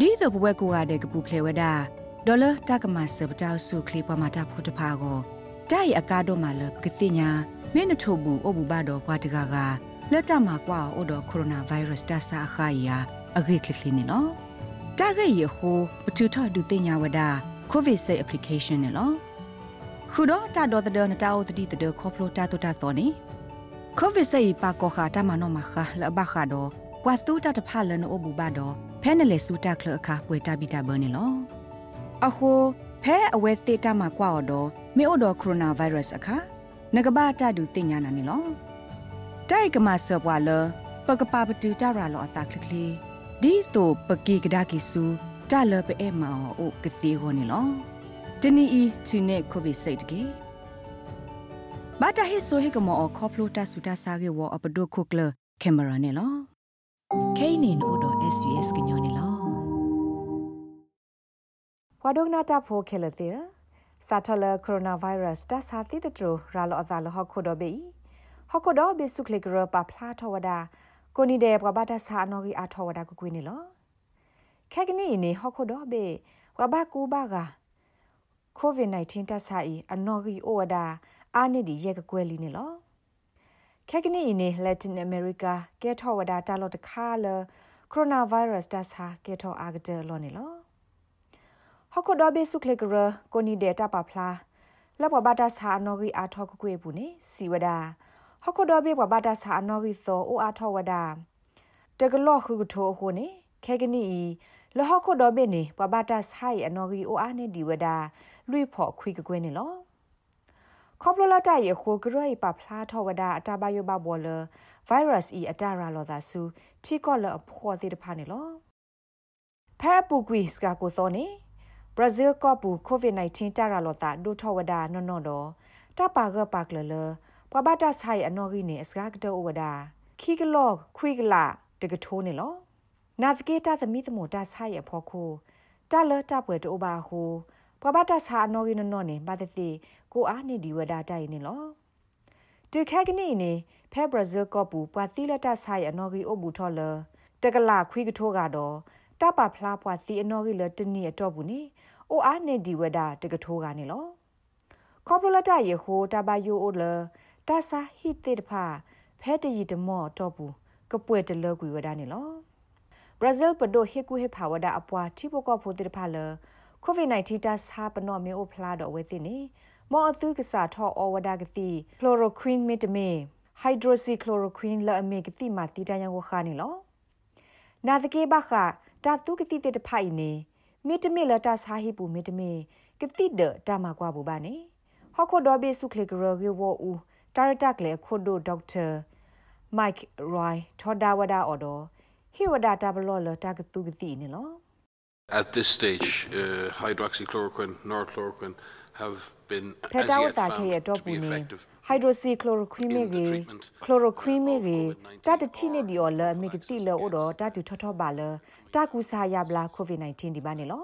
ဒီတော့ဘဝကိုရတဲ့ကပူဖလေဝဒဒေါ်လာတကမဆပတောက်ဆုခလီပမာတာဖို့တဖာကိုတိုက်အကားတော့မှလကတိညာမင်းနထို့ဘူးအဘူဘာတော့ဘွားတကကလက်တမှာကွာအိုတော့ကိုရိုနာဗိုင်းရပ်စ်တဆာခါယာအဂိကလီနေနော်တကရဟိုပထူထဒုတင်ညာဝဒကိုဗစ်ဆေး application နော်ခုတော့တာတော်တဲ့နတာအိုတတိတဲ့ခေါပလိုတာတူတာတော်နေကိုဗစ်ဆေးပါကောခာတမနောမခလဘခါတော့ ကွာတူတာတဖလနအိုဘူဘာတော့ဖဲနလေစူတာခလအခါပွေတာဘီတာဘနေလောအခုဖဲအဝဲသေးတာမှာကွာတော့မေအိုတော့ကိုရိုနာဗိုင်းရပ်စ်အခါငကဘာတာဒူတင်ညာနာနေလောတိုက်ကမဆပွာလပကပပတူတာရာလောအတာခလကလီဒီတိုပကီကဒါကီဆူတာလပအဲမောအိုကစီဟိုနေလောတနီအီသူနေကိုဗစ်စိတ်တကေဘာတာဟိဆိုဟေကမောခေါပလိုတာဆူတာဆာကေဝအပဒိုခုကလကင်မရာနေလော ခဲနေနိုဒို SUS ကညောနေလောဝါဒုကနာတာဖိုခဲလတဲ့စာထလကိုရိုနာဗိုင်းရပ်စ်တဆာတိတထရရာလောအသာလဟခုဒဘေဟခုဒဘေဆုခလေကရပဖလာထဝဒ ကိုနီတဲ့ဘဘတာဆာနော်ဂီအထဝဒကိုကွေးနေလောခဲကနီနေဟခုဒဘေဝဘကူဘာက COVID-19 တဆာဤအနော်ဂီအိုဝဒအာနိဒီရက်ကကွဲလီနေလောခဲကနီနေ Latin America ကဲထောဝဒတာလောတခါလကိုရိုနာဗိုင်းရပ်စ်တဆာကဲထောအာဂဒလောနေလောဟခုဒဘေဆုခလေကရကိုနီဒေတာပဖလာလဘဘတာဆာနော်ဂီအာထောကကွေဘူးနေစီဝဒဟခုဒဘေဘဘတာဆာနော်ဂီသောအိုအာထောဝဒတကလော့ခုကထိုခုနေခဲကနီလဟခုဒဘေနေဘဘတာဆိုင်အနော်ဂီအိုအာနေဒီဝဒလွိဖို့ခွေကကွေနေလော ခေါပလလာတရခိုဂရိုပဖလာထောဝဒအတာဘယဘဘောလဗိုင်းရပ်စ်ဤအတာရာလောသာစုထီကောလအဖော်သေးတဖာနေလောဖဲပူကွီစကကိုသောနေဘရာဇီးကောပူကိုဗစ် -19 တာရာလောတာဒုထောဝဒနော်နော်တော့တပါကပါကလလပဘတာဆိုင်အနော်ဂီနေအစကားကတော့ဝဒခီကလော့ခွီကလာတကထိုးနေလောနာသကေတာသမီသမတာဆိုင်အဖို့ခိုတာလတာပွဲတိုဘာဟူ ပဘတာဆာအနော်ဂီနော်နေဘာတတိကိုအားနေဒီဝဒတိုင်နေလောတူခက်ကနီနေဖဲဘရာဇီးကောပူပွာတိလတာဆိုင်အနော်ဂီအိုဘူထော်လတကလာခွီကထိုးကတော့တပဖလားပွာစီအနော်ဂီလတနီအတော့ဘူးနေအိုအားနေဒီဝဒတကထိုးကနေလောခေါပလလတယေဟိုတဘယိုအိုလတဆာဟိတေတဖာဖဲတရီတမော့တော့ဘူးကပွေတလကွေဝဒနေလောဘရာဇီးပဒိုဟေကူဟေဖာဝဒအပွားတိပိုကောဖိုတေတဖာလ ကိုဗစ် -19 တဆာပနော့မေအိုဖလာတော့ဝဲသိနေမောအသူကစားထောအဝဒကတိကလိုရိုကွင်းမီတမေဟိုက်ဒရိုစီကလိုရိုကွင်းလအမေကတိမာတီတယံဝခါနေလောနာတကေဘခတာတုကတိတေတဖိုင်နေမီတမီလတာဆာဟိပူမီတမီကတိဒတာမကွာဘူပါနေဟခုဒဘေဆုခလေဂရဂေ At this stage, uh, hydroxychloroquine, norchloroquine have been ဖက်တာဝတာခေရတော့ပူနေဟိုက်ဒရိုစီကလိုရိုခွီမေဂီကလိုရိုခွီမေဂီတတတိနေဒီော်လမေကတိလောတော့တတူထောထောပါလတကူစာရဘလာကိုဗစ် -19 ဒီပါနေလော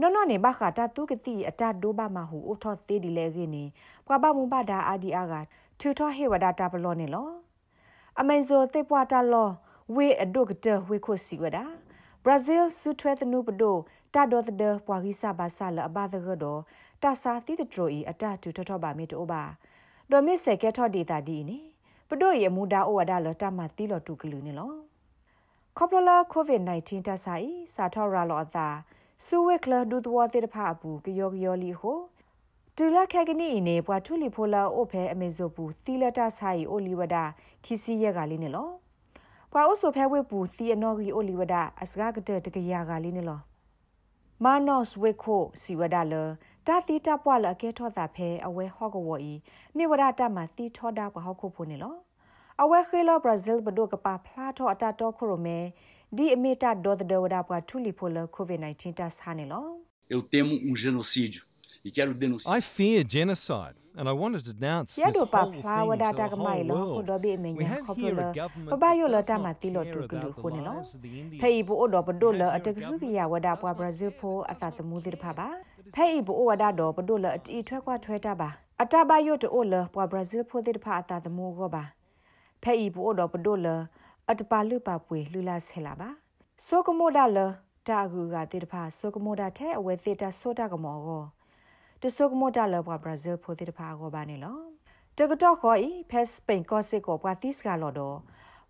နော်နော်နေဘခတာတုကတိအတဒိုးပါမဟုအထောသေးဒီလေခင်းနေကွာပမူပါဒါအာဒီအာကထူထောဟေဝဒတာဘလောနေလောအမေဇိုသေပွားတာလောဝေအဒုကတဝေခိုစီဝဒါ ဘရာဇီးဆူထွဲသနုပဒိုတာဒေါ်တဲ့ပွာဂီစာဘာဆာလအဘာဒဂဒေါတာစာတိတထရိုဤအတတူထထောပါမီတိုဘာဒေါ်မစ်ဆေကဲထော့ဒေတာဒီနေပဒိုရမူဒါအိုဝဒါလတမတီလောတူကလူနေလောခေါပလလာကိုဗစ် -19 တဆိုင်စာထောရာလောအသာဆူဝဲကလဒူတဝတိတဖအပူကယောကယောလီဟိုတူလာခက်ကနီနေပွားထူလီဖိုလာအိုဖဲအမေဇိုပူသီလတာဆိုင်အိုလီဝဒါခီစီရက်ကလေးနေလော ပွာအိုဆိုဖဲဝဲပူသီအနော်ဂီအိုလီဝဒါအစကားကတဲ့တကရကလေးနေလောမာနော့စ်ဝေခိုစီဝဒါလတာတီတာပွာလအကဲထောတာဖဲအဝဲဟော့ကဝီမိဝဒတာမတီထောတာကဟောက်ခုဖို့နေလောအဝဲခေလောဘရာဇီးဘဒိုကပါဖလာထောအတာတော့ခရိုမဲဒီအမီတာဒေါ်ဒဝဒါပွာထူလီဖိုလကိုဗစ် -19 တာဆာနေလော Eu temo um genocídio e quero denunciar. I fear genocide and I want to denounce this Yado pa whole pla thing wada to ta the ka mai whole lo ko world. do be me We nya have ko here lo a government pa ba yo lo that ta does ma not ti lo care tu ku lo about ko the ne lo lives of the Indians. phei bu o do ba do We lo have a ta here a ku ku ya government wada that pa does not brazil care pho a ta about ta mu the ti pa ba lives of the phei bu o wada do ba do lo a ti thwe kwa thwe ta ba a ta ba yo to o lo pa brazil pho ti pa a ta ta mu go ba phei bu o do ba do lo a ta pa lu pa pwe lu la se la ba so ko mo da lo တာဂူကတေတဖာဆိုကမိုဒါထဲအဝဲ တေတာဆိုတာကမောကိုတဆိုကမိုဒါလောဘဘရာဇီးဖိုတေတဖာကိုပါနေလောတကတော့ခေါ်ဤဖက်စပိန်ကောစစ်ကိုပွာတိစကလော်တော့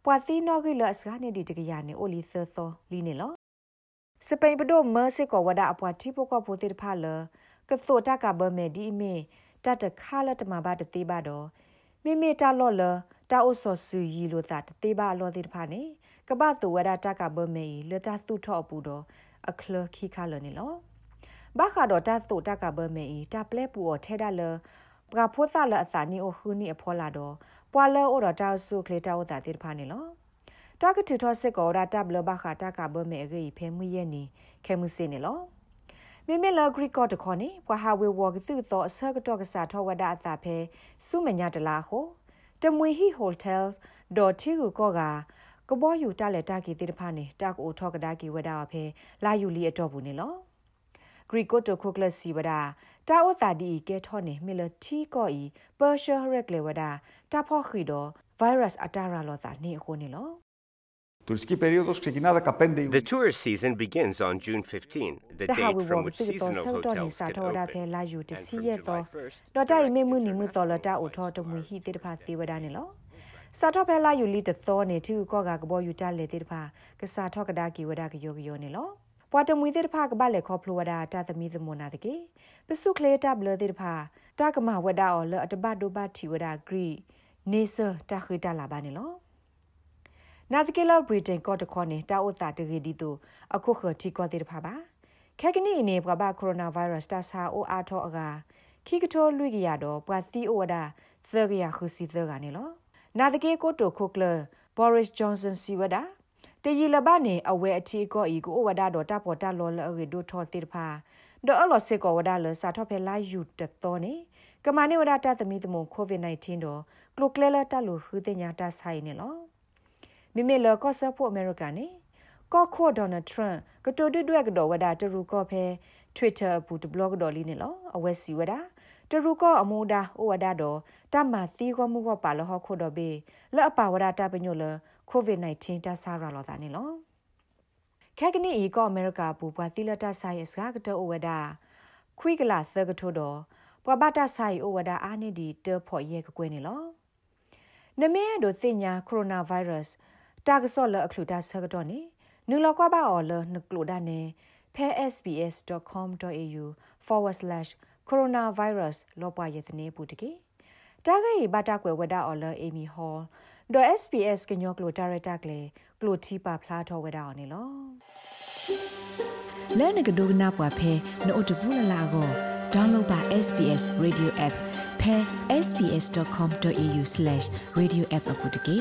ပွာတိနော်ဂီလစကနေဒီတကရနေအိုလီသသောလီနေလောစပိန်ပဒိုမစစ်ကိုဝဒအပွာတိပိုကဖိုတေတဖာလကသောတကဘမဲဒီမီတတခါလတမဘာတတိပါတော့မိမိတာလော်လတာအိုဆောဆူယီလိုတာတတိပါလော်တေတဖာနေကပတူဝဒတကဘမဲလတာသူထော့ပူတော့အခလခိခါလနေလော ဘာခါတော့တတူတကဘမဲတာပလက်ပူော်ထဲဒါလပကဖိုသလအစာနီအိုခူနီအဖောလာတော့ပွာလောအိုတော့တာဆုခလေတာဝတာတေတဖာနေလောတာကတူထောစစ်ကောဒါတပ်လဘခါတကဘမဲအေဖဲမွေးရဲ့နီခဲမှုစင်းနေလောမေမေလဂရီကော့တခေါနေပွာဟာဝေဝကသူတော့အစကတော့ကစားထောဝဒအတာဖဲစုမညာတလာဟိုတမွေဟီဟိုတယ်ဒေါ်တီကိုကောကကဘောယူတလက်တာကီတိတဖာနေတာကိုထောကဒါကီဝဒါဖဲလာယူလီအတော့ဘူးနေလော ဂရီကိုတိုခိုကလစီဝဒာတာဝတာဒီကဲထောနေမီလတီကိုဤပါရှာရက်လေဝဒာတာဖောခီဒိုဗိုင်းရပ်စ်အတာရာလောတာနေအခုနေလော The tourist season begins on June 15, the date from which seasonal hotels can open. July 1st, July စာတော့ပဲလာယူလီတသောနေသူကောကကဘောယူတလေတေတဖာကစားတော့ကဒါကီဝဒါကယောကယောနေလော ko ga ga bo yu ta le te de pha ka sa tho ka da ki wa da ki yo ki yo ne lo ပွာတမွေတဲ့ဖာကဘာလေခေါဖလိုဝဒတာသမီသမနာတကေပစုခလေတာဘလတဲ့ဖာတာကမဝဒအော်လအတဘဒိုဘတီဝဒဂရီနေဆာတာခိတာလာပါနေလောနာတကေလောဘရီတန်ကော့တခေါနေတာအိုတာတဂီဒီတိုအခုခတီကောတဲ့ဖာပါခဲကနီနေပကဘာကိုရိုနာဗိုင်းရပ်စ်တာဆာအိုအားထောအကခိကထောလွိကရတော့ပွာတီအိုဝဒသဂရခုစီသကနေလောနာတကေကိုတိုခိုကလဘောရစ်ဂျွန်ဆန်စီဝဒါ တရီလဘနေအဝဲအထီကောဤကိုဝဒါတော့တပေါ်တလောလအေဒိုထောတိဖာဒေါ်အလောစေကောဝဒါလစာထောဖဲလာယူတတော်နေကမနိဝဒတသမီသမုံကိုဗစ် -19 တော့ကလုကလဲလတလူဟူတင်ညာတဆိုင်နေလောမိမိလကော့ဆပ်ဖို့အမေရိကန်နေကော့ခိုဒေါ်နယ်ထရန့်ကတိုတွတွဲကတော့ဝဒါတရူကော့ဖဲ Twitter ဘူးတဘလော့တော်လေးနေလောအဝဲစီဝဒါတရူကောအမူဒါဩဝဒါတော့တမသီကောမှုကောပါလဟခုတော့ဘေလော့အပါဝဒါတပညိုလ COVID-19 တဆာရလောတာနေလောခဲကနီအီကောအမေရိကဘူပွာတိလတာဆိုင်စကတောဝဒါခွိကလာသကထိုတော့ပွာဘတာဆိုင်ဩဝဒါအာနေဒီတဖို့ရဲကကွေးနေလောနမေတို့သိညာကိုရိုနာဗိုင်းရပ်စ်တာကဆော့လအခလူတာဆကတော့နေနူလောကဘာအော်လနကလိုဒါနေ psbs.com.au/coronavirus လောပွားရတဲ့နေပူတကေတာဂေဘာတာကွယ်ဝဒါအော်လအေမီဟောလ် ဒေါ် SPS ကညောကလိုဒါရတာကလေကလိုတီပါဖလားထောဝဲတာအောင်နေလောလဲနကဒိုနာပွားဖဲနို့တဘူးလလာကို download ပါ SPS radio app ဖဲ sbs.com.au/radioapp အပုတ်တကေ